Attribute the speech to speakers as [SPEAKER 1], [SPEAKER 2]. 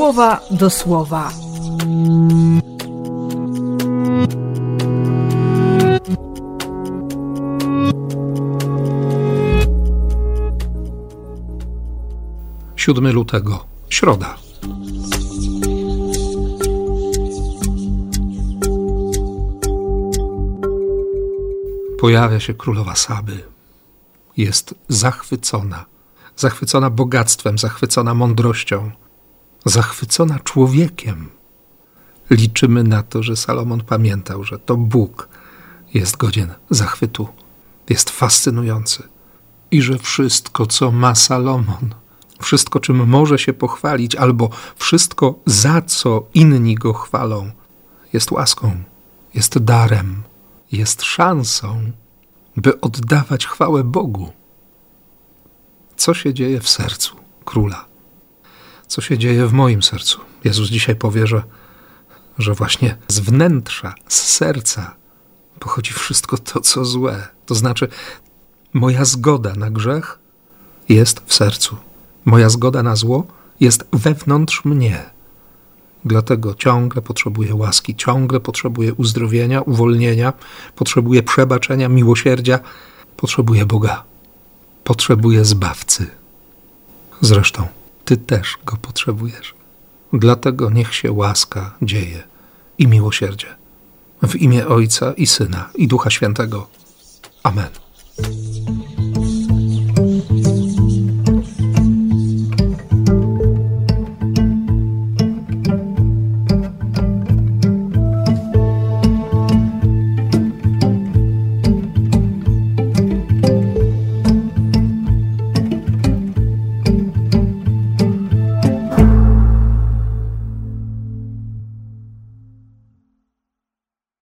[SPEAKER 1] słowa do słowa.
[SPEAKER 2] Siódmy lutego, środa. Pojawia się królowa Saby. Jest zachwycona, zachwycona bogactwem, zachwycona mądrością, zachwycona człowiekiem. Liczymy na to, że Salomon pamiętał, że to Bóg jest godzien zachwytu, jest fascynujący i że wszystko, co ma Salomon, wszystko, czym może się pochwalić, albo wszystko, za co inni go chwalą, jest łaską, jest darem, jest szansą, by oddawać chwałę Bogu. Co się dzieje w sercu króla? Co się dzieje w moim sercu? Jezus dzisiaj powie, że, że właśnie z wnętrza, z serca pochodzi wszystko to, co złe. To znaczy, moja zgoda na grzech jest w sercu. Moja zgoda na zło jest wewnątrz mnie. Dlatego ciągle potrzebuję łaski, ciągle potrzebuję uzdrowienia, uwolnienia, potrzebuję przebaczenia, miłosierdzia, potrzebuję Boga, potrzebuję zbawcy. Zresztą, Ty też go potrzebujesz. Dlatego niech się łaska dzieje i miłosierdzie. W imię Ojca i Syna i Ducha Świętego. Amen.